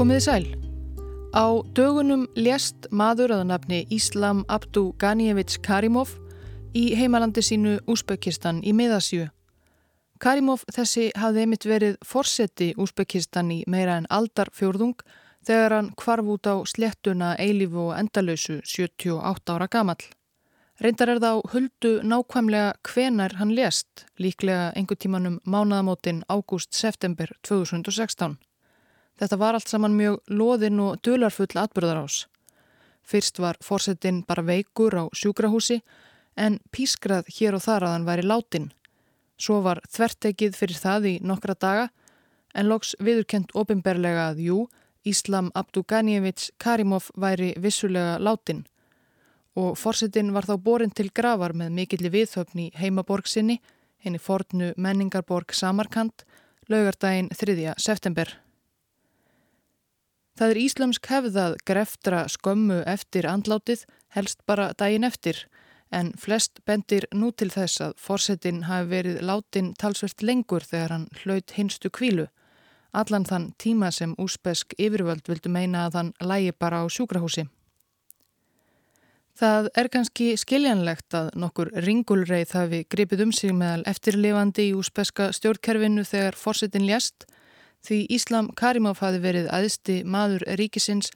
Komiði sæl. Á dögunum lést maður að nafni Íslam Abdu Ganijevits Karimov í heimalandi sínu Úsbekistan í miðasjö. Karimov þessi hafði einmitt verið forseti Úsbekistan í meira en aldarfjörðung þegar hann kvarf út á slettuna eilífu og endalösu 78 ára gamall. Reyndar er það á huldu nákvæmlega hvenar hann lést, líklega einhver tímanum mánaðamótin ágúst-september 2016. Þetta var allt saman mjög loðin og dularfull atbyrðar ás. Fyrst var fórsetin bara veikur á sjúkrahúsi en pískrað hér og þar að hann væri látin. Svo var þvertekið fyrir það í nokkra daga en loks viðurkent ofinberlega að jú, Íslam Abduganjevits Karimov væri vissulega látin og fórsetin var þá borin til gravar með mikilli viðhöfn í heimaborg sinni, henni fornu menningarborg Samarkand, laugardaginn 3. september. Það er íslamsk hefðað greftra skömmu eftir andlátið, helst bara daginn eftir, en flest bendir nú til þess að fórsetin hafi verið látin talsvert lengur þegar hann hlaut hinstu kvílu, allan þann tíma sem úspesk yfirvöld vildu meina að hann lægi bara á sjúkrahúsi. Það er kannski skiljanlegt að nokkur ringulreið hafi gripið um sig meðal eftirlifandi í úspeska stjórnkerfinu þegar fórsetin ljast því Íslam Karimov hafi verið aðsti maður ríkisins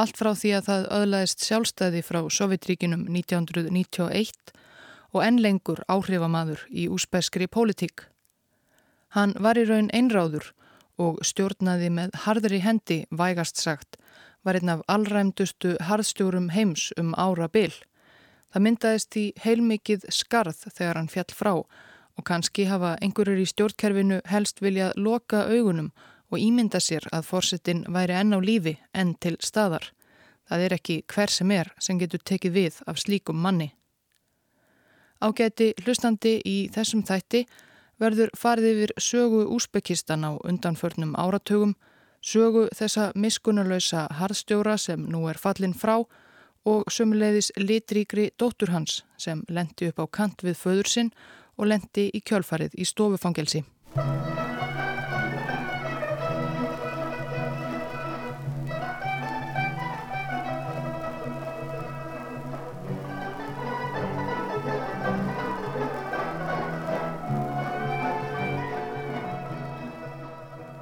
allt frá því að það öðlaðist sjálfstæði frá Sovjetríkinum 1991 og enn lengur áhrifamaður í úspeskri pólitík. Hann var í raun einráður og stjórnaði með harðri hendi vægast sagt var einn af allræmdustu harðstjórum heims um ára bil. Það myndaðist í heilmikið skarð þegar hann fjall frá og kannski hafa einhverjur í stjórnkerfinu helst viljað loka augunum og ímynda sér að fórsetin væri enn á lífi enn til staðar. Það er ekki hver sem er sem getur tekið við af slíkum manni. Ágæti hlustandi í þessum þætti verður farið yfir sögu Úsbekistan á undanförnum áratögum sögu þessa miskunnulegsa harðstjóra sem nú er fallin frá og sömuleiðis litríkri dóttur hans sem lendi upp á kant við föður sinn og lendi í kjölfarið í stofufangelsi.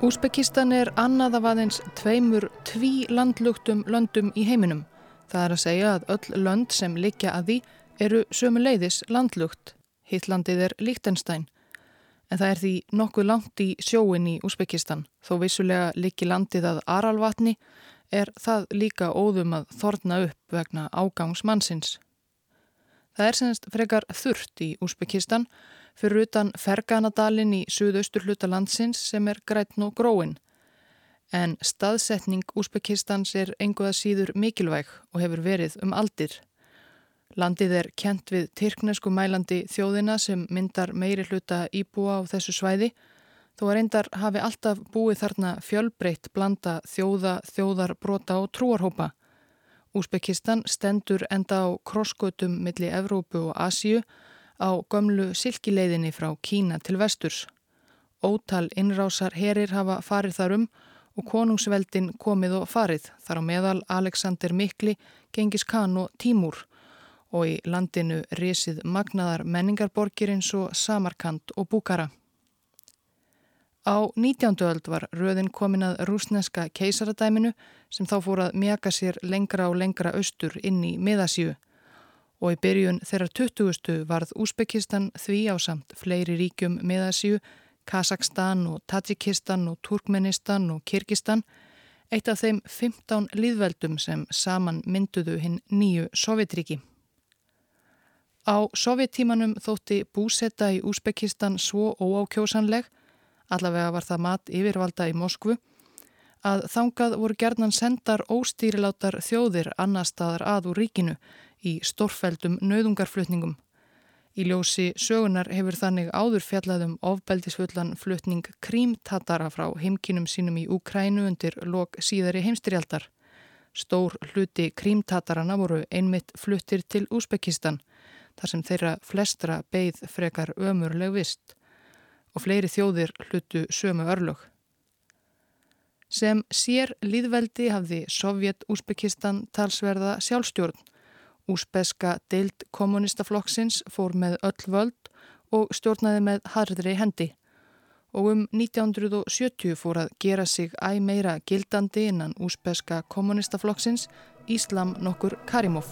Úsbekistan er annað af aðeins tveimur tví landlugtum löndum í heiminum. Það er að segja að öll lönd sem likja að því eru sömu leiðis landlugt. Hittlandið er Líktenstein. En það er því nokkuð langt í sjóin í Úsbekistan. Þó vissulega likki landið að Aralvatni er það líka óðum að þorna upp vegna ágangsmannsins. Það er semst frekar þurft í Úsbekistan og fyrir utan Ferganadalinn í suðaustur hluta landsins sem er grætn og gróin. En staðsetning Úsbekistans er enguða síður mikilvæg og hefur verið um aldir. Landið er kent við Tyrknesku mælandi þjóðina sem myndar meiri hluta íbúa á þessu svæði þó að reyndar hafi alltaf búið þarna fjölbreytt blanda þjóða, þjóðar, brota og trúarhópa. Úsbekistan stendur enda á krossgötum millir Evrópu og Asíu á gömlu silkileiðinni frá Kína til vesturs. Ótal innrásar herir hafa farið þarum og konungsveldin komið og farið þar á meðal Alexander Mikli, Gengis Khan og Tímúr og í landinu risið magnaðar menningarborgir eins og Samarkand og Búkara. Á 19. öld var röðin komin að rúsneska keisaradæminu sem þá fór að mjaka sér lengra og lengra austur inn í miðasíu og í byrjun þeirra 20. varð Úsbekistan því á samt fleiri ríkjum miðasíu, Kazakstan og Tajikistan og Turkmenistan og Kirgistan, eitt af þeim 15 líðveldum sem saman mynduðu hinn nýju Sovjetríki. Á sovjettímanum þótti búsetta í Úsbekistan svo óákjósanleg, allavega var það mat yfirvalda í Moskvu, að þangað voru gerðnan sendar óstýrilátar þjóðir annar staðar að úr ríkinu í stórfældum nöðungarflutningum. Í ljósi sögunar hefur þannig áður fjallaðum ofbeldisfullan flutning krímtatara frá heimkinum sínum í Úkrænu undir lok síðari heimstyrjaldar. Stór hluti krímtatarana voru einmitt fluttir til Úsbekistan, þar sem þeirra flestra beigð frekar ömurleg vist og fleiri þjóðir hlutu sömu örlög. Sem sér líðveldi hafði Sovjet-Úsbekistan talsverða sjálfstjórn. Úsbeska deild kommunistaflokksins fór með öll völd og stjórnaði með harðri hendi. Og um 1970 fór að gera sig æg meira gildandi innan úsbeska kommunistaflokksins Íslam nokkur Karimov.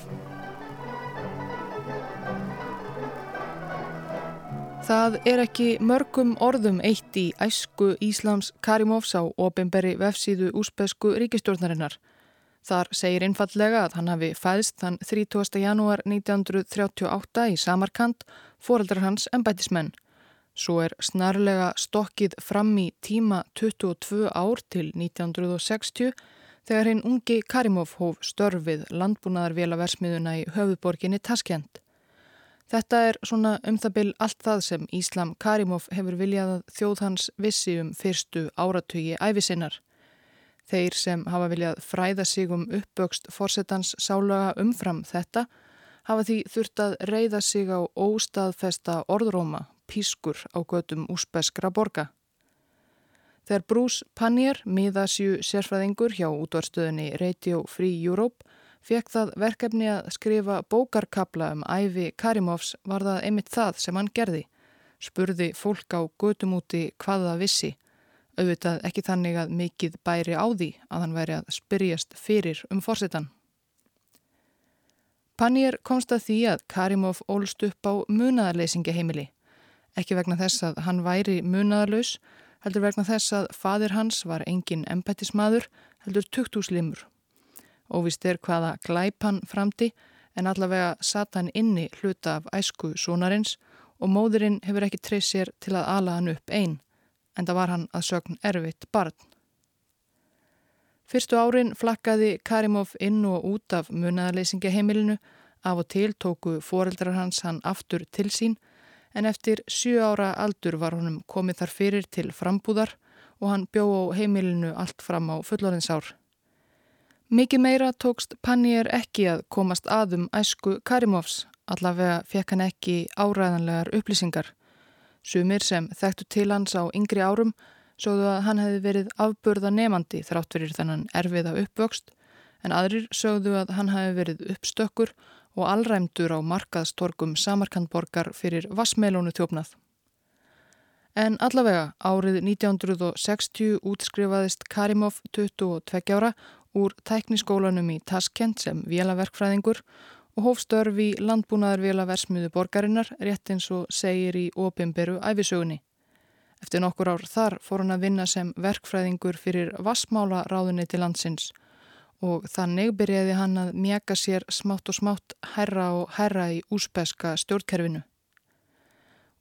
Það er ekki mörgum orðum eitt í æsku Íslams Karimovs á ofinberi vefsíðu úsbesku ríkistjórnarinnar. Þar segir einfallega að hann hafi fæðst þann 30. janúar 1938 í Samarkand, foreldrar hans en bætismenn. Svo er snarlega stokkið fram í tíma 22 ár til 1960 þegar hinn ungi Karimov hóf störfið landbúnaðarvélaversmiðuna í höfuborginni Taskjent. Þetta er svona um það byll allt það sem Íslam Karimov hefur viljað að þjóð hans vissi um fyrstu áratögi æfisinnar. Þeir sem hafa viljað fræða sig um uppbögst fórsetans sálaga umfram þetta hafa því þurft að reyða sig á óstaðfesta orðróma, pískur á götum úsbeskra borga. Þegar Bruce Pannier, miðasju sérfræðingur hjá útvarstöðunni Radio Free Europe, fekk það verkefni að skrifa bókarkabla um æfi Karimovs var það einmitt það sem hann gerði. Spurði fólk á götumúti hvað það vissi. Auðvitað ekki þannig að mikið bæri á því að hann væri að spyrjast fyrir um fórsetan. Pannir komst að því að Karimov ólst upp á munaðarleysingaheimili. Ekki vegna þess að hann væri munaðarlaus, heldur vegna þess að fadir hans var engin embættismadur, heldur tukthúslimur. Óvist er hvaða glæpan framti en allavega satan inni hluta af æsku sonarins og móðurinn hefur ekki treyst sér til að ala hann upp einn en það var hann að sögn erfitt barn. Fyrstu árin flakkaði Karimov inn og út af munaðarleysingaheimilinu af og til tóku foreldrar hans hann aftur til sín en eftir sjö ára aldur var honum komið þar fyrir til frambúðar og hann bjó á heimilinu allt fram á fullorinsár. Mikið meira tókst Pannier ekki að komast aðum æsku Karimovs, allavega fekk hann ekki áræðanlegar upplýsingar. Sumir sem þekktu til hans á yngri árum sögðu að hann hefði verið afburða nefandi þrátt fyrir þennan erfiða uppvöxt, en aðrir sögðu að hann hefði verið uppstökkur og allræmdur á markaðstorgum samarkandborgar fyrir Vassmelónu þjófnað. En allavega árið 1960 útskrifaðist Karimov 22 ára úr tækniskólanum í Taskent sem vélaverkfræðingur og hófstörf í landbúnaðarvélaversmiðu borgarinnar rétt eins og segir í óbimberu æfisögunni. Eftir nokkur ár þar fór hann að vinna sem verkfræðingur fyrir vassmála ráðunni til landsins og þannig byrjaði hann að mjaka sér smátt og smátt herra og herra í úspeska stjórnkerfinu.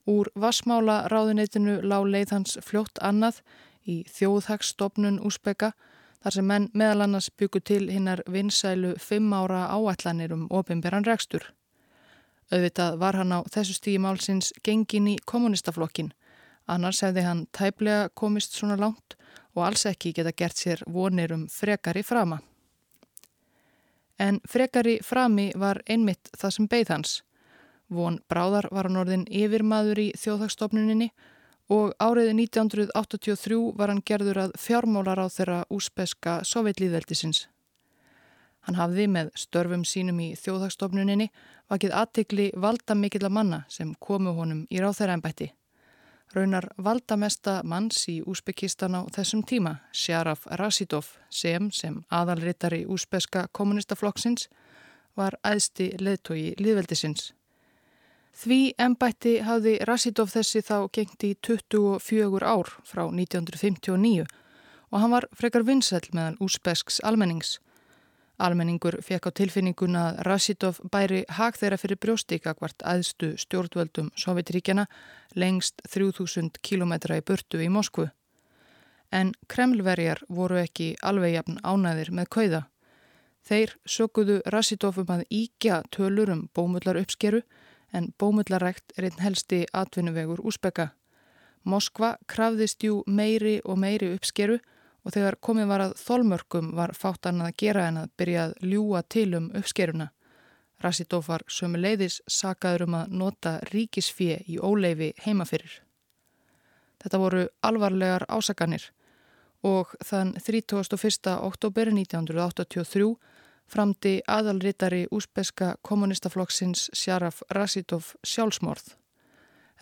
Úr vassmála ráðunitinu lág leið hans fljótt annað í þjóðhagsstofnun úspeka þar sem menn meðal annars byggu til hinnar vinsælu fimm ára áætlanir um ofinberan rekstur. Auðvitað var hann á þessu stígi málsins gengin í kommunistaflokkin, annars hefði hann tæplega komist svona langt og alls ekki geta gert sér vonir um frekari frama. En frekari frami var einmitt það sem beigð hans. Von Bráðar var hann orðin yfirmaður í þjóðhagstofnuninni og árið 1983 var hann gerður að fjármálar á þeirra úspeska sovjetlýðveldisins. Hann hafði með störfum sínum í þjóðhagstofnuninni vakið aðtikli valda mikill að manna sem komu honum í ráþæraembætti. Raunar valdamesta manns í Úsbekistan á þessum tíma, Sjaraf Rasidov, sem sem aðalrittari úsbeska kommunistaflokksins, var æðsti leðtogi liðveldisins. Því ennbætti hafði Rasidov þessi þá gengt í 24 ár frá 1959 og hann var frekar vinsæl meðan úsbesks almennings. Almenningur fekk á tilfinninguna að Rasidov bæri hag þeirra fyrir brjóstíka hvart aðstu stjórnvöldum Sovjetríkjana lengst 3000 km í burtu í Moskvu. En kremlverjar voru ekki alveg jafn ánæðir með kauða. Þeir sökuðu Rasidov um að íkja tölur um bómullar uppskeru en bómullarækt er einn helsti atvinnuvegur úsbeka. Moskva krafðist jú meiri og meiri uppskeru og þegar komið var að þólmörkum var fátan að gera en að byrja að ljúa til um uppskeruna. Rasidov var sömu leiðis sakaður um að nota ríkisfie í óleifi heimafyrir. Þetta voru alvarlegar ásakanir og þann 31. oktober 1983 framdi aðalritari úsbeska kommunistaflokksins Sjaraf Rasidov sjálfsmorð.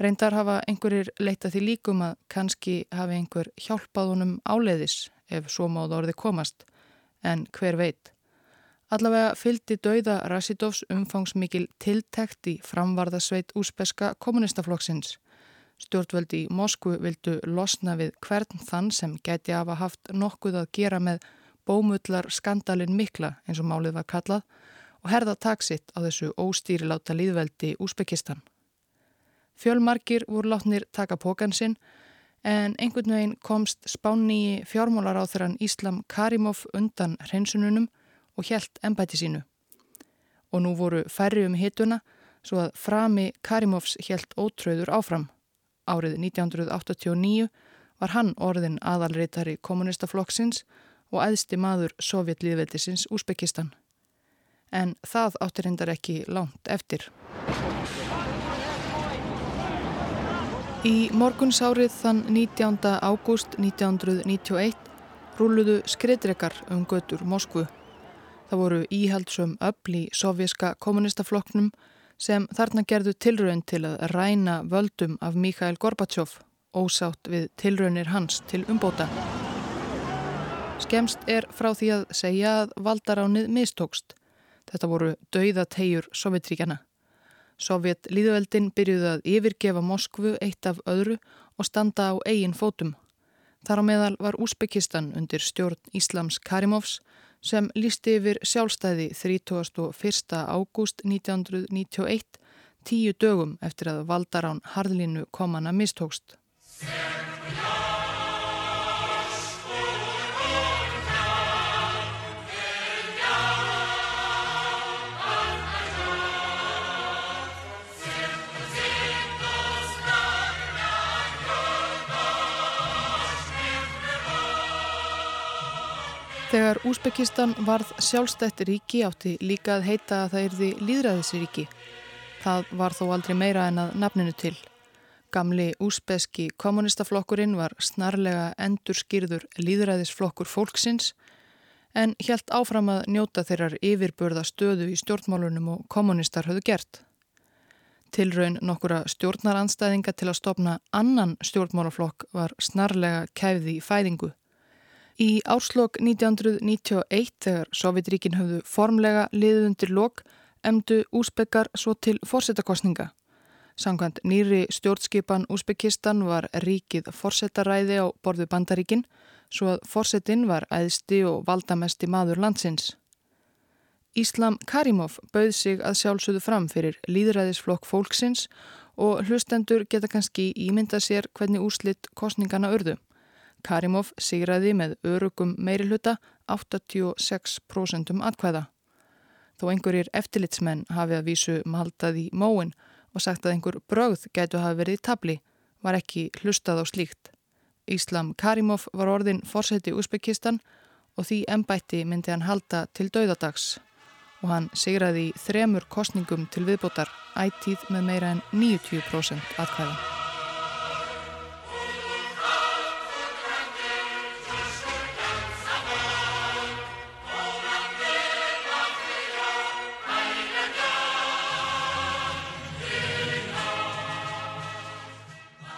Reyndar hafa einhverjir leitað því líkum að kannski hafi einhver hjálpað honum áleiðis ef svo máð orði komast, en hver veit. Allavega fyldi dauða Rasidovs umfangsmikil tiltekt í framvarðasveit úsbeska kommunistaflokksins. Stjórnvöldi í Moskvu vildu losna við hvern þann sem geti hafa haft nokkuð að gera með bómullar skandalin mikla eins og málið var kallað og herða taksitt á þessu óstýriláta líðveldi Úsbekistan. Fjölmarkir voru látnir taka pókan sinn en einhvern veginn komst spánni fjármólar á þeirran Íslam Karimov undan hreinsununum og hjælt ennbæti sínu. Og nú voru færri um hituna svo að frami Karimovs hjælt ótröður áfram. Árið 1989 var hann orðin aðalreitari kommunistaflokksins og æðsti maður Sovjetlíðveldisins Úsbekistan. En það áttir hendar ekki langt eftir. Í morgunsárið þann 19. ágúst 1991 rúluðu skreitrekar um götur Moskvu. Það voru íhaldsum öll í sovjíska kommunistaflokknum sem þarna gerðu tilraun til að ræna völdum af Mikhail Gorbachev, ósátt við tilraunir hans til umbóta. Skemst er frá því að segja að valdaránið mistókst. Þetta voru dauðategjur Sovjetríkjana. Sovjet líðveldin byrjuði að yfirgefa Moskvu eitt af öðru og standa á eigin fótum. Þar á meðal var Úsbekistan undir stjórn Íslams Karimovs sem lísti yfir sjálfstæði 31. ágúst 1991 tíu dögum eftir að valdarán Harlínu komana mistókst. Þegar Úsbekistan varð sjálfstætt ríki átti líka að heita að það erði líðræðisríki. Það var þó aldrei meira en að nafninu til. Gamli úsbeski kommunistaflokkurinn var snarlega endur skýrður líðræðisflokkur fólksins en helt áfram að njóta þeirrar yfirbörða stöðu í stjórnmálunum og kommunistar höfðu gert. Tilraun nokkura stjórnaranstæðinga til að stopna annan stjórnmálaflokk var snarlega kæfði í fæðingu. Í árslokk 1991 þegar Sovjetríkin höfðu formlega liðið undir lok emdu úsbekkar svo til fórsetakostninga. Samkvæmt nýri stjórnskipan Úsbekistan var ríkið fórsetaræði á borðu bandaríkin svo að fórsetin var æðsti og valdamesti maður landsins. Íslam Karimov bauð sig að sjálfsögðu fram fyrir líðræðisflokk fólksins og hlustendur geta kannski ímynda sér hvernig úrslitt kostningana örðu. Karimov sigraði með örugum meirihluta 86% atkvæða. Þó einhverjir eftirlitsmenn hafi að vísu maldað í móin og sagt að einhver brögð gætu hafi verið í tabli, var ekki hlustað á slíkt. Íslam Karimov var orðin fórseti Úsbekistan og því ennbætti myndi hann halda til dauðadags og hann sigraði þremur kostningum til viðbótar ættíð með meira en 90% atkvæða.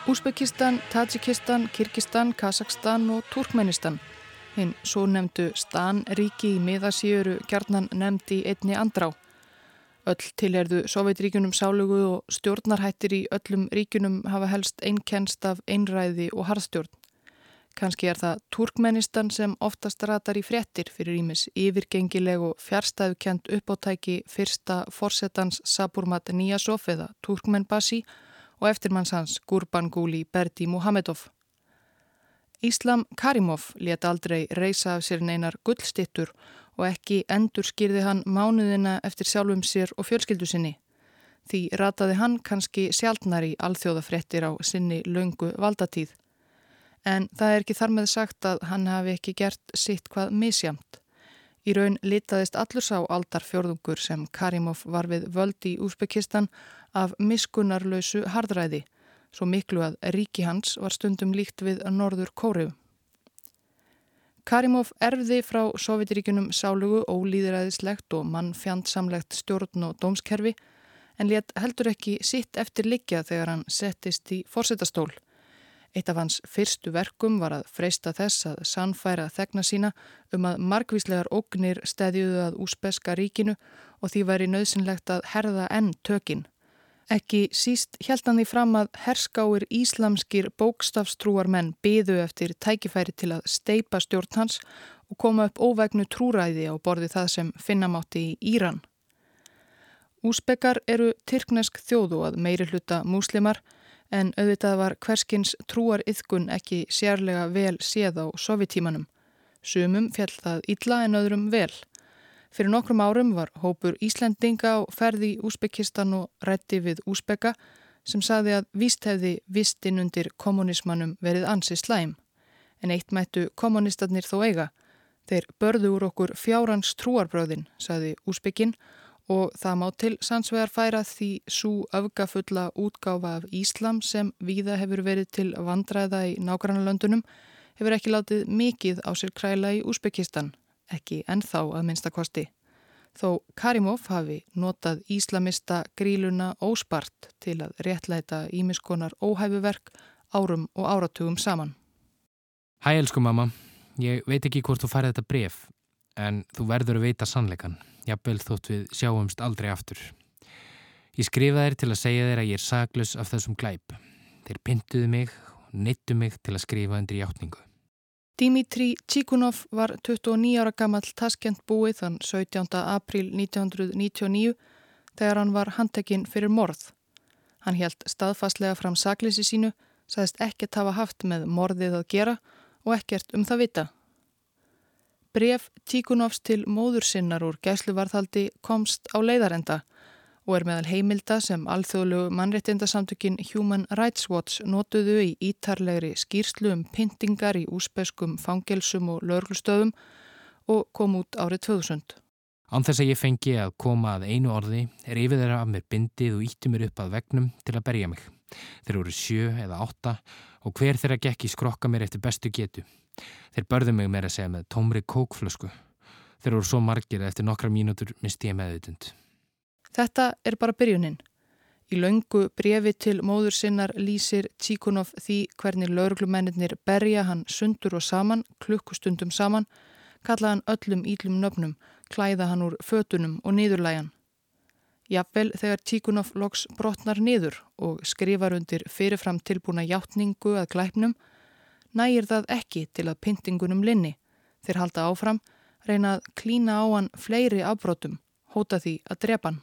Úsbekistan, Tajikistan, Kirgistan, Kazakstan og Turkmenistan. Hinn svo nefndu Stan-ríki í miðasíuru kjarnan nefndi einni andrá. Öll tilherðu Sovjetríkunum sálugu og stjórnarhættir í öllum ríkunum hafa helst einnkenst af einræði og harðstjórn. Kanski er það Turkmenistan sem oftast ratar í fréttir fyrir ímis yfirgengileg og fjärstæðukent uppáttæki fyrsta forsetans Saburmat Niyasov eða Turkmenbasi og og eftirmanns hans Gurban Guli Berdi Muhammedov. Íslam Karimov let aldrei reysa af sér neinar gullstittur og ekki endur skýrði hann mánuðina eftir sjálfum sér og fjölskyldu sinni. Því rataði hann kannski sjálfnar í alþjóðafrettir á sinni laungu valdatíð. En það er ekki þar með sagt að hann hafi ekki gert sitt hvað misjamt. Í raun litaðist allur sá aldar fjörðungur sem Karimov var við völdi í Úsbekistan af miskunnarlausu hardræði, svo miklu að ríki hans var stundum líkt við Norður Kóriðu. Karimov erfði frá Sovjetiríkunum sálugu ólýðræðislegt og mannfjandsamlegt stjórn og dómskerfi en let heldur ekki sitt eftir likja þegar hann settist í fórsetastól. Eitt af hans fyrstu verkum var að freysta þess að sannfæra þegna sína um að margvíslegar ógnir stæðjuðu að úsbeska ríkinu og því væri nöðsynlegt að herða enn tökinn. Ekki síst held hann því fram að herskáir íslamskir bókstafstrúar menn byðu eftir tækifæri til að steipa stjórn hans og koma upp óvegnu trúræði á borði það sem finnamátti í Íran. Úsbekar eru tyrknesk þjóðu að meiri hluta múslimar en auðvitað var hverskins trúar yðkun ekki sérlega vel séð á sovitímanum. Sumum fjall það illa en öðrum vel. Fyrir nokkrum árum var hópur Íslendinga á ferði í Úsbekistan og rætti við Úsbeka sem saði að víst hefði vistinn undir kommunismannum verið ansi slæm. En eitt mættu kommunistarnir þó eiga. Þeir börðu úr okkur fjárans trúarbröðin, saði Úsbekinn og það má til sannsvegar færa því svo öfgafulla útgáfa af Íslam sem víða hefur verið til vandræða í nágrannalöndunum hefur ekki látið mikið á sér kræla í Úsbekistan, ekki ennþá að minnstakosti. Þó Karimov hafi notað íslamista gríluna óspart til að réttlæta ímiskonar óhæfuverk árum og áratugum saman. Hæ elsku mamma, ég veit ekki hvort þú færði þetta bref en þú verður að veita sannleikan jafnvel þótt við sjáumst aldrei aftur. Ég skrifa þér til að segja þér að ég er saglus af þessum glæp. Þeir pyntuðu mig og neittu mig til að skrifa undir hjáttningu. Dimitri Tjikunov var 29 ára gammal taskjent búið þann 17. april 1999 þegar hann var handtekinn fyrir morð. Hann held staðfastlega fram saglisi sínu, sagðist ekkert hafa haft með morðið að gera og ekkert um það vita. Bref Tíkunovs til móður sinnar úr gæsluvarðhaldi komst á leiðarenda og er meðal heimilda sem alþjóðlegu mannréttindasamtökin Human Rights Watch notuðu í ítarlegri skýrslu um pyntingar í úsbeskum fangelsum og lörglustöðum og kom út árið 2000. Án þess að ég fengi að koma að einu orði er yfir þeirra af mér bindið og ítti mér upp að vegnum til að berja mig. Þeir eru sjö eða átta og hver þeirra gekk í skrokka mér eftir bestu getu. Þeir börðu mig meira að segja með tómri kókflösku. Þeir voru svo margir að eftir nokkra mínútur misti ég meðutund. Þetta er bara byrjunin. Í laungu brefi til móður sinnar lýsir Tíkunov því hvernig lauruglumennir berja hann sundur og saman, klukkustundum saman, kalla hann öllum ílum nöfnum, klæða hann úr fötunum og niðurlægan. Jafnvel þegar Tíkunov loks brotnar niður og skrifar undir fyrirfram tilbúna hjáttningu að glæpnum, nægir það ekki til að pyntingunum linni. Þeir halda áfram, reyna að klína á hann fleiri afbrótum, hóta því að drepa hann.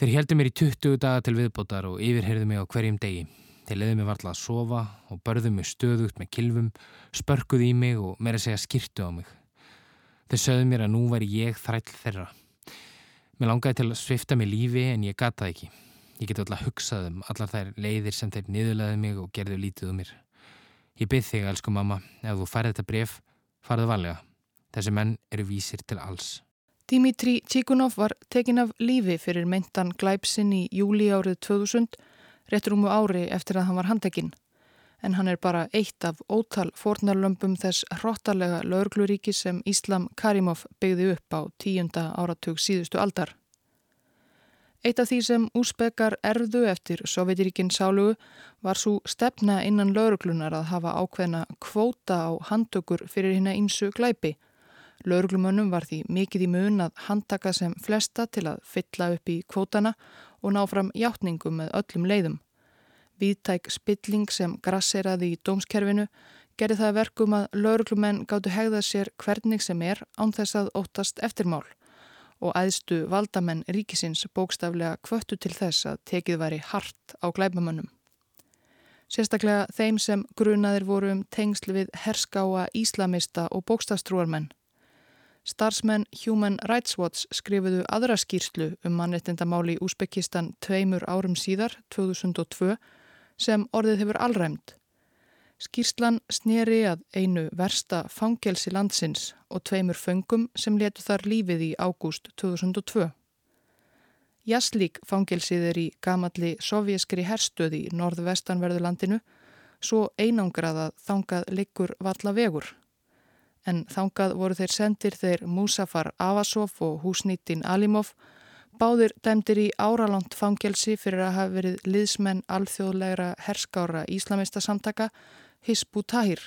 Þeir heldur mér í 20 daga til viðbótar og yfirherðu mig á hverjum degi. Þeir leðu mig varla að sofa og börðu mig stöðugt með kilvum, spörkuð í mig og meira segja skýrtu á mig. Þeir sögðu mér að nú væri ég þræll þeirra. Mér langaði til að svifta mig lífi en ég gataði ekki. Ég geti alltaf hugsað um allar þær leiðir sem þeir niðurlaði mig og gerðu lítið um mér. Ég byrð þig, elsku mamma, ef þú færði þetta bref, farðu valega. Þessi menn eru vísir til alls. Dimitri Tjikunov var tekin af lífi fyrir meintan glæpsinn í júli árið 2000, réttur um ári eftir að hann var handekinn. En hann er bara eitt af ótal fornarlömpum þess hróttalega laurgluríki sem Íslam Karimov byggði upp á tíunda áratug síðustu aldar. Eitt af því sem úsbekar erðu eftir Sovjetiríkinn sálugu var svo stefna innan lauruglunar að hafa ákveðna kvóta á handtökur fyrir hérna ímsu glæpi. Lauruglumönnum var því mikið í mun að handtaka sem flesta til að fylla upp í kvótana og ná fram hjáttningum með öllum leiðum. Víðtæk spilling sem grasseraði í dómskerfinu gerði það verkum að lauruglumenn gáttu hegða sér hvernig sem er án þess að óttast eftirmál og æðstu valdamenn ríkisins bókstaflega kvöttu til þess að tekið væri hart á glæbamönnum. Sérstaklega þeim sem grunaðir voru um tengsl við herskáa íslamista og bókstafstrúarmenn. Starsmenn Human Rights Watch skrifuðu aðra skýrslu um mannrettindamáli í Úsbekistan tveimur árum síðar, 2002, sem orðið hefur allræmt. Skýrslan sneri að einu versta fangelsi landsins og tveimur föngum sem letu þar lífið í ágúst 2002. Jaslík fangelsið er í gamalli sovjeskri herstöði í norðvestanverðu landinu, svo einangrað að þangað liggur valla vegur. en þangað voru þeir sendir þeir Musafar Avasov og Húsnýttin Alimov báðir dæmdir í áralant fangelsi fyrir að hafa verið liðsmenn alþjóðlegra herskára íslamista samtaka Hisbu Tahir.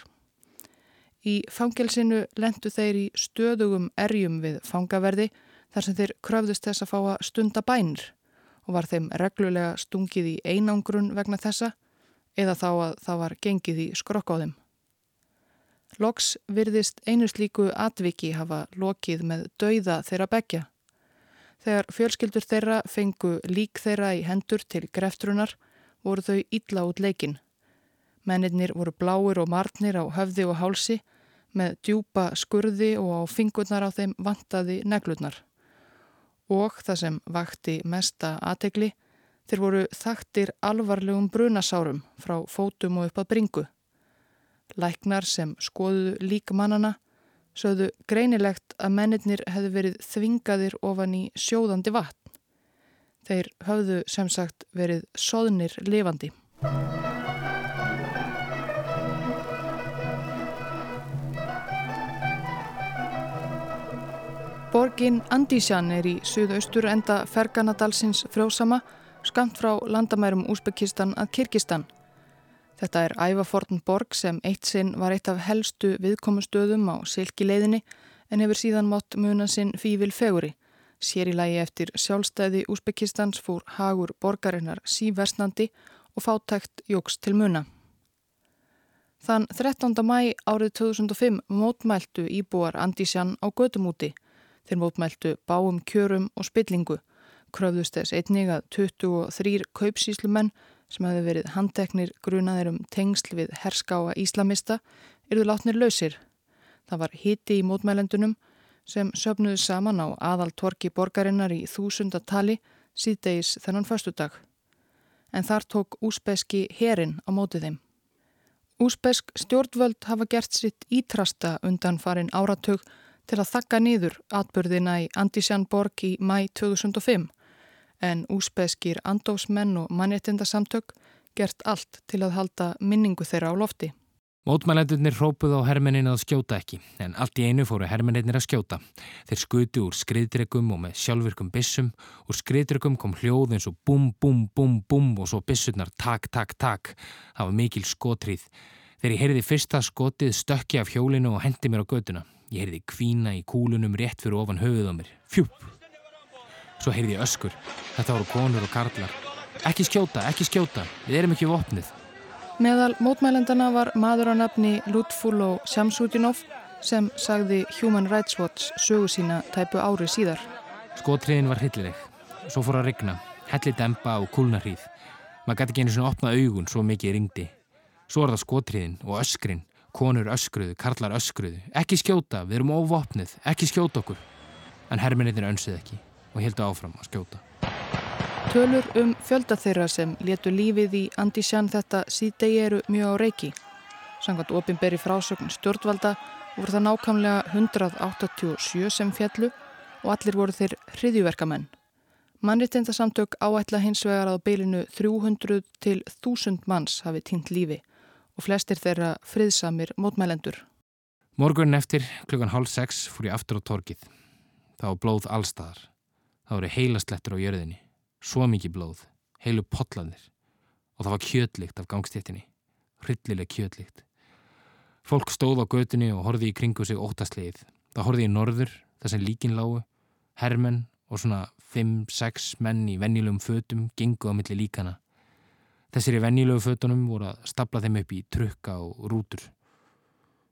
Í fangelsinu lendu þeir í stöðugum erjum við fangaverði þar sem þeir kröfðust þess að fá að stunda bænir og var þeim reglulega stungið í einangrun vegna þessa eða þá að það var gengið í skrokk á þeim. Loks virðist einu slíku atviki hafa lokið með dauða þeirra begja. Þegar fjölskyldur þeirra fengu lík þeirra í hendur til greftrunar voru þau illa út leikin. Mennirnir voru bláir og marnir á höfði og hálsi með djúpa skurði og á fingurnar á þeim vantaði neglurnar. Og það sem vakti mesta aðtegli, þeir voru þaktir alvarlegum brunasárum frá fótum og upp að bringu. Læknar sem skoðuðu líkmannana sögðu greinilegt að mennirnir hefðu verið þvingaðir ofan í sjóðandi vatn. Þeir höfðu sem sagt verið soðnir lifandi. Borgin Andísjan er í suðaustur enda Ferganadalsins frjósama skamt frá landamærum Úsbekistan að Kirkistan. Þetta er ævaforn borg sem eitt sinn var eitt af helstu viðkomustöðum á silkileiðinni en hefur síðan mátt muna sinn fívil feguri. Sér í lagi eftir sjálfstæði Úsbekistans fór hagur borgarinnar síversnandi og fátækt jóks til muna. Þann 13. mæ árið 2005 mótmæltu íbúar Andísjan á gödumúti Þeir mótmæltu báum kjörum og spillingu, kröfðust þess einnig að 23 kaupsíslumenn sem hefði verið handteknir grunaðir um tengsl við herskáa íslamista eruðu látnir lausir. Það var hiti í mótmælendunum sem söpnuðu saman á aðaltorki borgarinnar í þúsundatali síðdeis þennan förstudag. En þar tók úsbeski herin á mótið þeim. Úsbesk stjórnvöld hafa gert sitt ítrasta undan farin áratug til að þakka niður atbyrðina í Andisjanborg í mæ 2005 en úsbeskir andósmenn og mannréttindasamtök gert allt til að halda minningu þeirra á lofti. Mótmælendurnir hrópuð á hermennin að skjóta ekki, en allt í einu fóru hermennir að skjóta. Þeir skutu úr skriðdregum og með sjálfvirkum bissum. Úr skriðdregum kom hljóð eins og bum, bum, bum, bum og svo bissurnar tak, tak, tak. Það var mikil skotrýð. Þegar ég heyrði fyrsta skotið stökki af hjólinu og hendi mér á göduna. Ég heyrði kvína í kúlunum rétt fyrir ofan höfuð á mér. Fjúp! Svo heyrði ég öskur. Þetta voru konur og karlar. Ekki skjóta, ekki skjóta. Við erum ekki vopnið. Meðal mótmælendana var maður á nafni Lutfulo Shamsudinov sem sagði Human Rights Watch sögu sína tæpu ári síðar. Skotriðin var hillileg. Svo fór að regna. Helli dempa og kúlnarhríð. Maður gæti ekki einu svona opna augun svo mikið ringdi. Svo var það skotriðin og öskrin Konur öskruðu, karlar öskruðu. Ekki skjóta, við erum óvopnið, ekki skjóta okkur. En herminnitin önsið ekki og hildu áfram að skjóta. Tölur um fjölda þeirra sem letu lífið í Andísjan þetta síðdegi eru mjög á reiki. Sangat ofinberi frásögn stjórnvalda voru það nákvæmlega 187 sem fjallu og allir voru þeir hriðjuverkamenn. Mannritindasamtök áætla hins vegar á beilinu 300 til 1000 manns hafi týnt lífi og flestir þeirra friðsamir mótmælendur. Morgun eftir klukkan hálf sex fór ég aftur á torkið. Það var blóð allstaðar. Það voru heilaslettur á jörðinni. Svo mikið blóð, heilu potlanir. Og það var kjötlikt af gangstéttinni. Hryllileg kjötlikt. Fólk stóð á götunni og horfi í kringu sig óttasleið. Það horfi í norður, þar sem líkin lágu. Hermenn og svona 5-6 menn í vennilegum fötum gengu á milli líkana. Þessir í venjulegu fötunum voru að stapla þeim upp í trukka og rútur.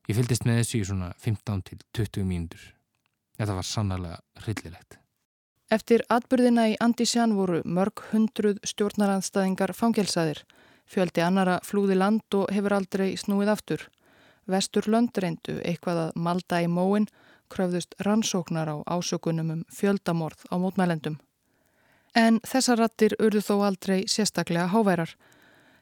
Ég fyldist með þessu í svona 15 til 20 mínútur. Þetta var sannarlega hryllilegt. Eftir atbyrðina í Andísjan voru mörg hundruð stjórnaranstæðingar fangelsaðir. Fjöldi annara flúði land og hefur aldrei snúið aftur. Vestur lönd reyndu eitthvað að malda í móin kröfðust rannsóknar á ásökunum um fjöldamorð á mótmælendum. En þessar rattir urðu þó aldrei sérstaklega háværar.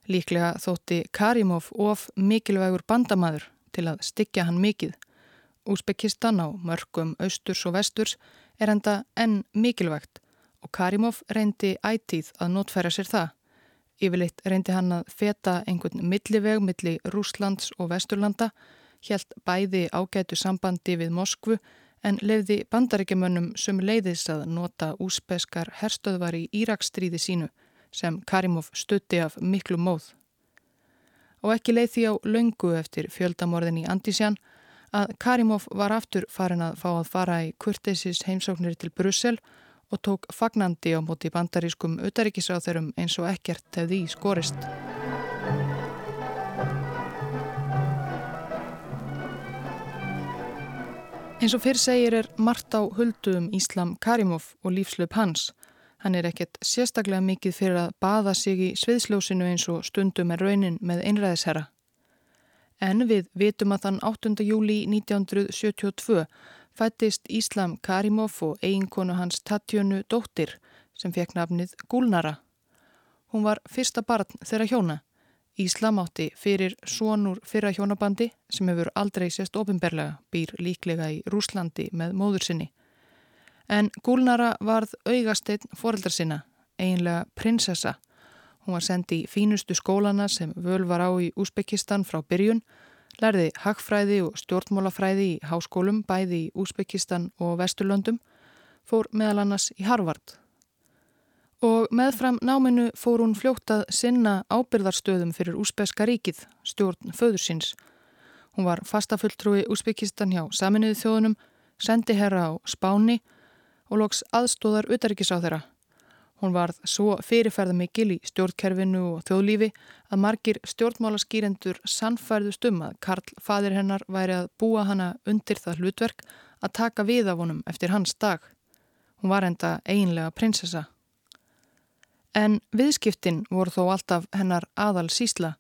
Líklega þótti Karimov of mikilvægur bandamaður til að styggja hann mikið. Úsbekistan á mörgum austurs og vesturs er enda enn mikilvægt og Karimov reyndi ætíð að notfæra sér það. Yfirleitt reyndi hann að feta einhvern milliveg milli Rúslands og Vesturlanda helt bæði ágætu sambandi við Moskvu en lefði bandarækjumönnum sem leiðis að nota úspeskar herstöðvar í Íraksstríði sínu sem Karimov stutti af miklu móð. Og ekki leið því á laungu eftir fjöldamorðin í Andisjan að Karimov var aftur farin að fá að fara í kurteisis heimsóknir til Brussel og tók fagnandi á móti bandarískum utaríkisáþurum eins og ekkert hefði í skorist. Eins og fyrr segir er margt á huldu um Íslam Karimov og lífslöp hans. Hann er ekkert sérstaklega mikið fyrir að baða sig í sviðsljósinu eins og stundum er raunin með einræðisherra. En við vitum að þann 8. júli 1972 fættist Íslam Karimov og eiginkonu hans Tatjönu Dóttir sem fekk nafnið Gúlnara. Hún var fyrsta barn þeirra hjóna. Íslam átti fyrir svonur fyrra hjónabandi sem hefur aldrei sést ofinberlega, býr líklega í Rúslandi með móður sinni. En Gúlnara varð augasteinn foreldrar sinna, eiginlega prinsessa Hún var sendið í fínustu skólana sem völ var á í Úsbekistan frá byrjun, lærði hagfræði og stjórnmólafræði í háskólum bæði í Úsbekistan og Vesturlöndum, fór meðal annars í Harvard. Og meðfram náminu fór hún fljóttað sinna ábyrðarstöðum fyrir Úsbeska ríkið, stjórn föðursins. Hún var fastafulltrúi Úsbekistan hjá saminuðu þjóðunum, sendi herra á Spáni og loks aðstóðar utarikis á þeirra Hún varð svo fyrirferðamikil í stjórnkerfinu og þjóðlífi að margir stjórnmálaskýrendur sannfærðust um að Karl fadir hennar væri að búa hana undir það hlutverk að taka við af honum eftir hans dag. Hún var enda eiginlega prinsessa. En viðskiptin voru þó alltaf hennar aðal sísla.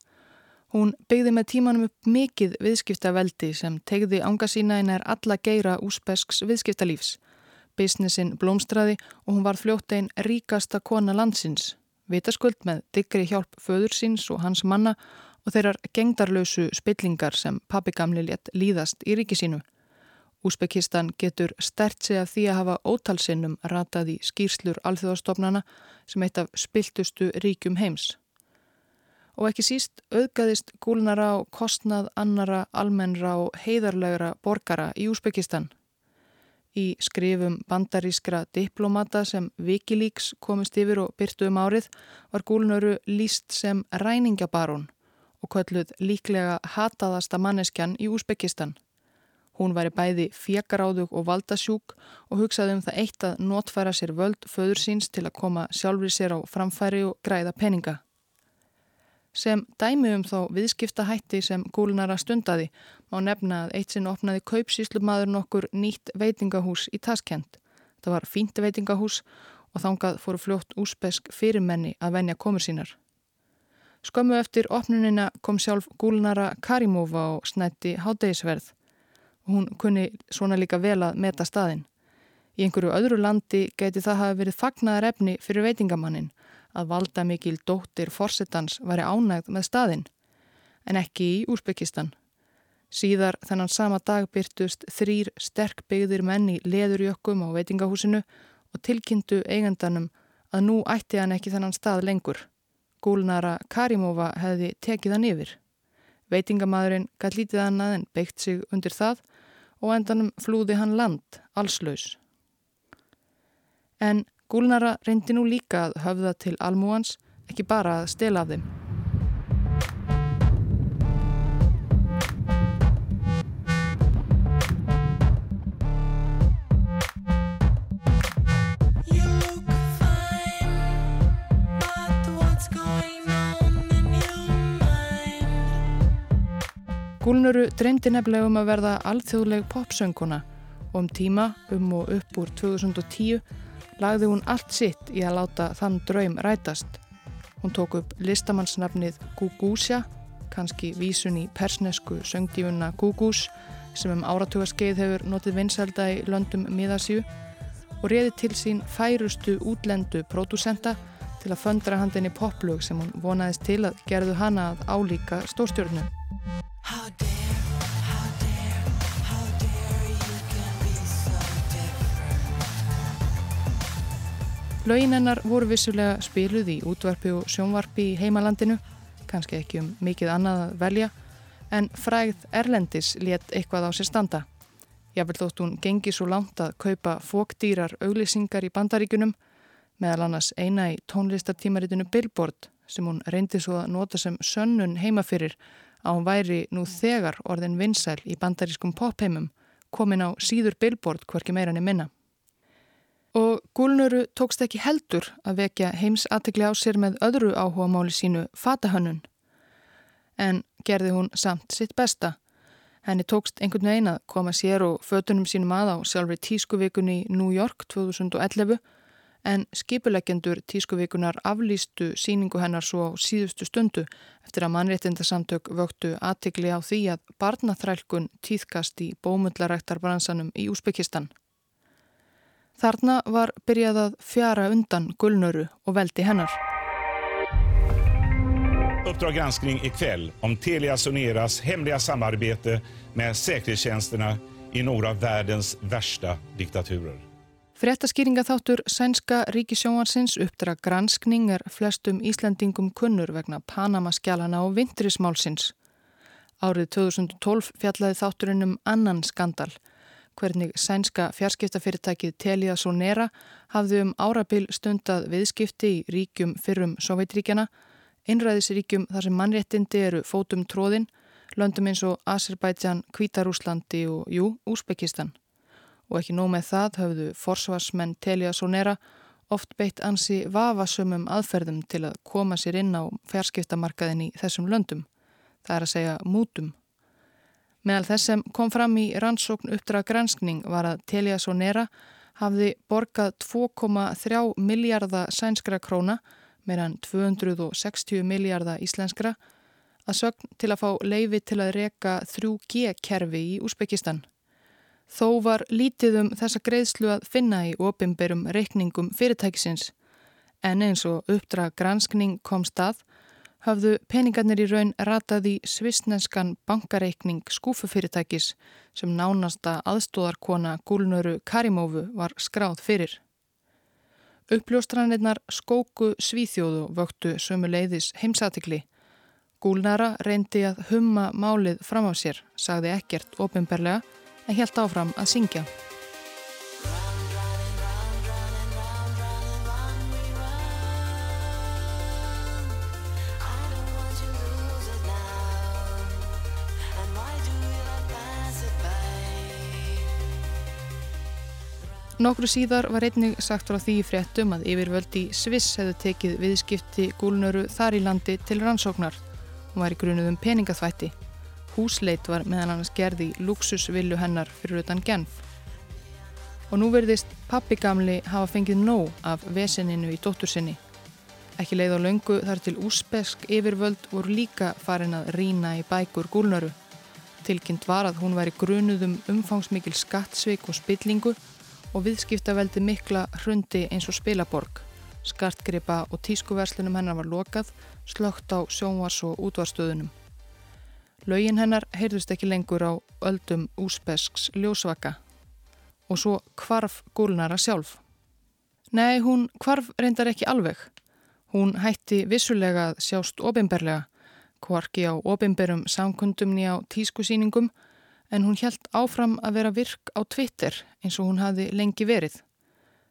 Hún byggði með tímanum upp mikið viðskiptaveldi sem tegði ánga sína en er alla geira úsbesks viðskiptalífs. Businessin blómstraði og hún var fljótt einn ríkasta kona landsins, vitaskuld með diggri hjálp föður síns og hans manna og þeirrar gengdarlausu spillingar sem pappi gamli létt líðast í ríki sínu. Úsbekistan getur stert sig af því að hafa ótalsinnum ratað í skýrslur alþjóðastofnana sem eitt af spiltustu ríkjum heims. Og ekki síst auðgæðist gúlnara og kostnað annara, almennra og heiðarlegra borgara í Úsbekistan Í skrifum bandarískra diplomata sem Wikileaks komist yfir og byrtu um árið var Gúlnöru líst sem ræningabarón og kölluð líklega hataðasta manneskjan í Úsbekistan. Hún væri bæði fjekaráðug og valdasjúk og hugsaði um það eitt að notfæra sér völd föður síns til að koma sjálfur sér á framfæri og græða peninga. Sem dæmi um þá viðskiptahætti sem gúlnara stundaði má nefna að eitt sinn opnaði kaupsíslumadur nokkur nýtt veitingahús í Taskent. Það var fínt veitingahús og þángað fóru fljótt úspesk fyrirmenni að venja komur sínar. Skömmu eftir opnunina kom sjálf gúlnara Karimova og snætti hádegisverð hún kunni svona líka vel að meta staðin. Í einhverju öðru landi geti það hafi verið fagnaðar efni fyrir veitingamannin að valda mikil dóttir forsetans væri ánægð með staðinn, en ekki í Úsbyggistan. Síðar þennan sama dag byrtust þrýr sterk byggðir menn í leðurjökkum á veitingahúsinu og tilkynntu eigandanum að nú ætti hann ekki þennan stað lengur. Gúlnara Karimova hefði tekið hann yfir. Veitingamadurinn gæt lítið annað en beitt sig undir það og endanum flúði hann land, allslaus. En Gúlnara reyndi nú líka að höfða til almúans, ekki bara að stela af þeim. Gúlnuru dreymdi nefnilega um að verða alþjóðleg popsönguna og um tíma um og upp úr 2010 lagði hún allt sitt í að láta þann draum rætast. Hún tók upp listamannsnafnið Gugúsja, kannski vísun í persnesku söngdífuna Gugús sem um áratugaskeið hefur notið vinsælda í löndum miðasjú og réði til sín færustu útlendu pródusenta til að föndra handinni poplög sem hún vonaðist til að gerðu hana að álíka stórstjórnu. Laugin hennar voru vissulega spiluð í útvarpi og sjónvarpi í heimalandinu, kannski ekki um mikið annað að velja, en fræð Erlendis let eitthvað á sér standa. Jáfnveld þótt hún gengi svo langt að kaupa fókdýrar auglýsingar í bandaríkunum, meðal annars eina í tónlistartímaritinu Billboard sem hún reyndi svo að nota sem sönnun heimafyrir að hún væri nú þegar orðin vinsæl í bandarískum popheimum komin á síður Billboard hvorki meirann í minna. Og Gúlnuru tókst ekki heldur að vekja heims aðtegli á sér með öðru áhuga máli sínu fatahönnun. En gerði hún samt sitt besta. Henni tókst einhvern veginn að koma sér og fötunum sínum að á sjálfur tískuvikunni í New York 2011 en skipuleggjendur tískuvíkunar aflýstu síningu hennar svo á síðustu stundu eftir að mannréttindasamtök vöktu aðtikli á því að barnaþrælkun týðkast í bómullaræktarbransanum í Úsbyggistan. Þarna var byrjað að fjara undan gullnöru og veldi hennar. Uppdrag granskning i kväll om Telia Soneras hemliga samarbete med säkerhetstjänsterna i några av världens värsta diktaturer. Frettaskýringa þáttur sænska ríkisjóansins uppdra granskning er flestum Íslandingum kunnur vegna Panama-skjálana og vintrismálsins. Árið 2012 fjallaði þátturinn um annan skandal. Hvernig sænska fjarskiptafyrirtækið Telia Sonera hafði um árabil stundað viðskipti í ríkjum fyrrum Sovjetríkjana, einræðisríkjum þar sem mannréttindi eru fótum tróðin, löndum eins og Azerbaijan, Kvítarúslandi og jú, Úsbekistan og ekki nóg með það höfðu forsvarsmenn Telia Sonera oft beitt ansi vafasumum aðferðum til að koma sér inn á fjarskiptamarkaðin í þessum löndum, það er að segja mútum. Meðal þess sem kom fram í rannsókn uppdrag granskning var að Telia Sonera hafði borgað 2,3 miljardar sænskra króna, meðan 260 miljardar íslenskra, að sögn til að fá leifi til að reka 3G-kerfi í Úsbekistan. Þó var lítið um þessa greiðslu að finna í opimberum reikningum fyrirtækisins en eins og uppdrag granskning kom stað hafðu peningarnir í raun ratað í svisnenskan bankareikning skúfufyrirtækis sem nánasta aðstóðarkona Gúlnöru Karimófu var skráð fyrir. Uppljóstranirnar skóku svíþjóðu vöktu sömu leiðis heimsatikli. Gúlnara reyndi að humma málið fram á sér, sagði ekkert opimberlega en helt áfram að syngja. Nokkru síðar var einnig sagt frá því fréttum að yfirvöld í Sviss hefðu tekið viðskipti gúlnöru þar í landi til rannsóknar. Hún var í grunuð um peningaþvætti. Húsleit var meðan annars gerði luxusvillu hennar fyrir utan genf. Og nú verðist pappi gamli hafa fengið nóg af veseninu í dóttur sinni. Ekki leið á laungu þar til úspesk yfirvöld voru líka farin að rína í bækur gúlnöru. Tilkynnt var að hún væri grunuðum umfangsmikil skattsveik og spillingu og viðskiptaveldi mikla hrundi eins og spilaborg. Skartgripa og tískuverslunum hennar var lokað, slögt á sjónvars og útvarstöðunum. Laugin hennar heyrðust ekki lengur á öldum úsbesks ljósvaka og svo kvarf gúlnara sjálf. Nei, hún kvarf reyndar ekki alveg. Hún hætti vissulega að sjást ofinberlega, kvarki á ofinberum samkundumni á tískusýningum en hún hjælt áfram að vera virk á Twitter eins og hún hafði lengi verið.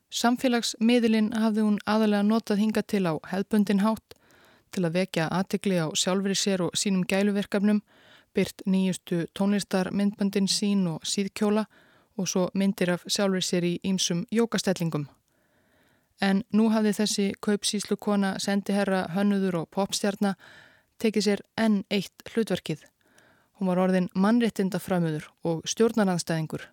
Samfélagsmiðlinn hafði hún aðalega notað hinga til á hefbundin hátt til að vekja aðtikli á sjálfri sér og sínum gæluverkefnum byrt nýjustu tónlistarmyndböndin sín og síðkjóla og svo myndir af sjálfur sér í ýmsum jókastellingum. En nú hafði þessi kaupsíslu kona sendiherra hönnuður og popstjarna tekið sér enn eitt hlutverkið. Hún var orðin mannréttinda framöður og stjórnaranstæðingur.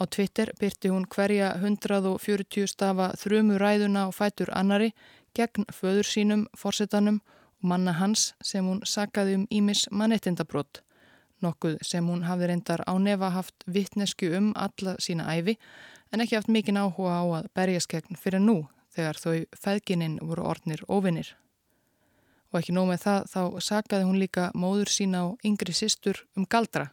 Á Twitter byrti hún hverja 140 stafa þrjumu ræðuna og fætur annari gegn föður sínum, forsetanum og manna hans sem hún sakaði um Ímis mannréttindabrótt nokkuð sem hún hafði reyndar á nefa haft vittnesku um alla sína æfi en ekki haft mikinn áhuga á að berjaskegn fyrir nú þegar þau feðgininn voru ornir ofinnir. Og ekki nóg með það þá sakaði hún líka móður sína og yngri sýstur um galdra.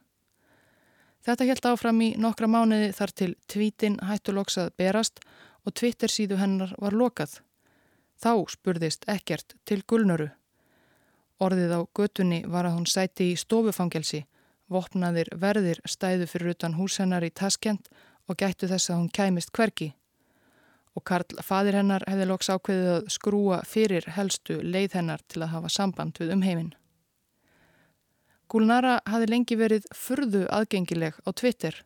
Þetta held áfram í nokkra mánuði þar til tvítin hættuloksað berast og Twitter síðu hennar var lokað. Þá spurðist ekkert til gulnöru Orðið á götunni var að hún sæti í stofufangelsi, vopnaðir verðir stæðu fyrir utan húsennar í taskjent og gættu þess að hún kæmist hverki. Og Karl, fadir hennar, hefði loks ákveðið að skrúa fyrir helstu leið hennar til að hafa samband við umheiminn. Gulnara hafi lengi verið furðu aðgengileg á Twitter.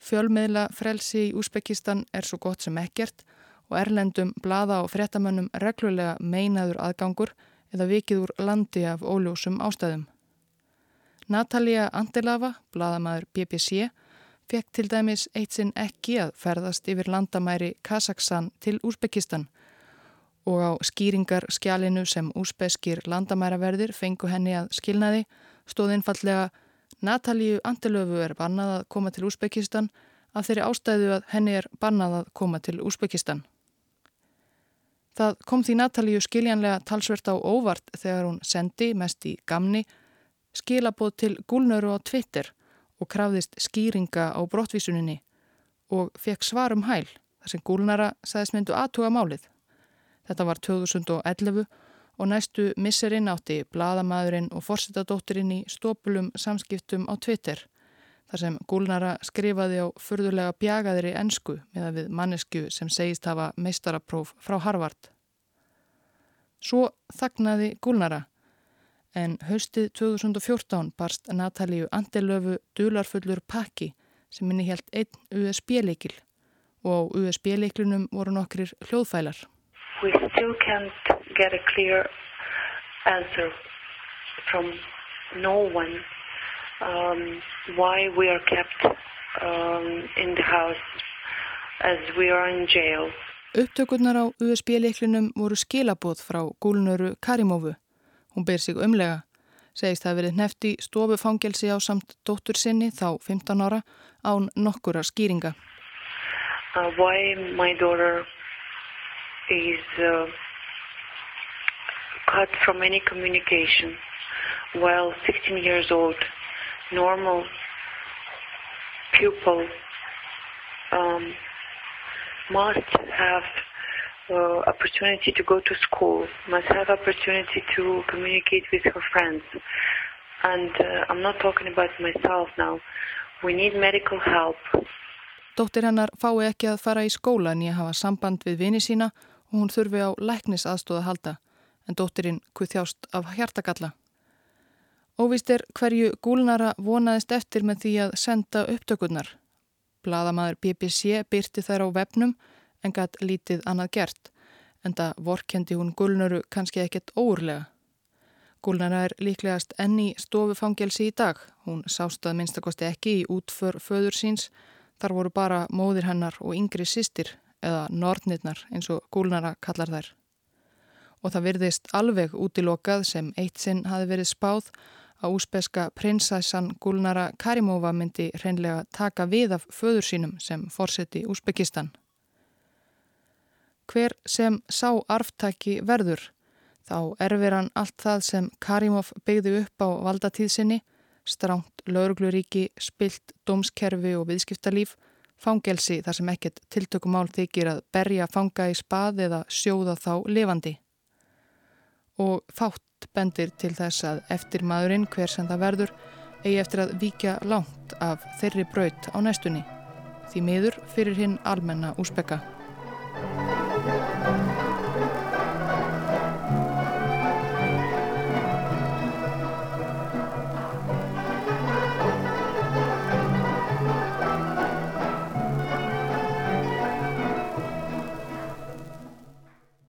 Fjölmiðla frelsi í Úsbekistan er svo gott sem ekkert og erlendum blada og frettamönnum reglulega meinaður aðgangur eða vikið úr landi af óljósum ástæðum. Natalia Andelava, bladamæður BBC, fekk til dæmis eitt sinn ekki að ferðast yfir landamæri Kazakstan til Úsbekistan og á skýringar skjálinu sem úsbeskir landamæraverðir fengu henni að skilnaði stóð einfallega Natalíu Andelöfu er bannað að koma til Úsbekistan af þeirri ástæðu að henni er bannað að koma til Úsbekistan. Það kom því Natalíu skiljanlega talsvert á óvart þegar hún sendi mest í gamni skilabóð til gúlnöru á Twitter og krafðist skýringa á brottvísuninni og fekk svarum hæl þar sem gúlnara sagðist myndu aðtuga málið. Þetta var 2011 og næstu misserinn átti bladamæðurinn og forsetadótturinn í stópulum samskiptum á Twitter þar sem gúlnara skrifaði á fyrðulega bjagaðri ensku með að við mannesku sem segist hafa meistarapróf frá Harvard. Svo þagnaði gúlnara en haustið 2014 barst Natalíu Andelöfu dularfullur pakki sem minni helt einn USB-leikil og á USB-leiklunum voru nokkrir hljóðfælar. We still can't get a clear answer from no one um, why we are kept um, in the house as we are in jail. Upptökurnar á USB-leiklunum voru skilaboð frá gúlnöru Karimófu. Hún ber sig umlega. Segist það verið nefti stofufangelsi á samt dóttur sinni þá 15 ára án nokkura skýringa. Uh, why my daughter is uh, cut from any communication while 16 years old normal pupil um, must have uh, opportunity to go to school, must have opportunity to communicate with her friends. And uh, I'm not talking about myself now. We need medical help. Dóttir hennar fái ekki að fara í skóla en ég hafa samband við vini sína og hún þurfi á læknis aðstóða halda en dóttirinn kuð þjást af hjartakalla. Óvist er hverju gúlnara vonaðist eftir með því að senda upptökurnar. Bladamæður BBC byrti þær á vefnum en gætt lítið annað gert, en það vorkendi hún gúlnaru kannski ekkert óurlega. Gúlnara er líklegast enni stofufangelsi í dag. Hún sást að minnstakosti ekki í útför föður síns. Þar voru bara móðir hennar og yngri sýstir eða nornirnar eins og gúlnara kallar þær. Og það virðist alveg útilokað sem eitt sinn hafi verið spáð að úspeska prinsessan Gulnara Karimova myndi hreinlega taka við af föður sínum sem fórseti Úsbekistan. Hver sem sá arftaki verður, þá erfir hann allt það sem Karimov byggði upp á valdatíðsinni, stránt laurugluríki, spilt dómskerfi og viðskiptalíf, fangelsi þar sem ekkert tiltökumál þykir að berja fanga í spað eða sjóða þá lifandi. Og fátt bendir til þess að eftir maðurinn hver sem það verður eigi eftir að víkja langt af þeirri braut á næstunni því miður fyrir hinn almenna úspekka.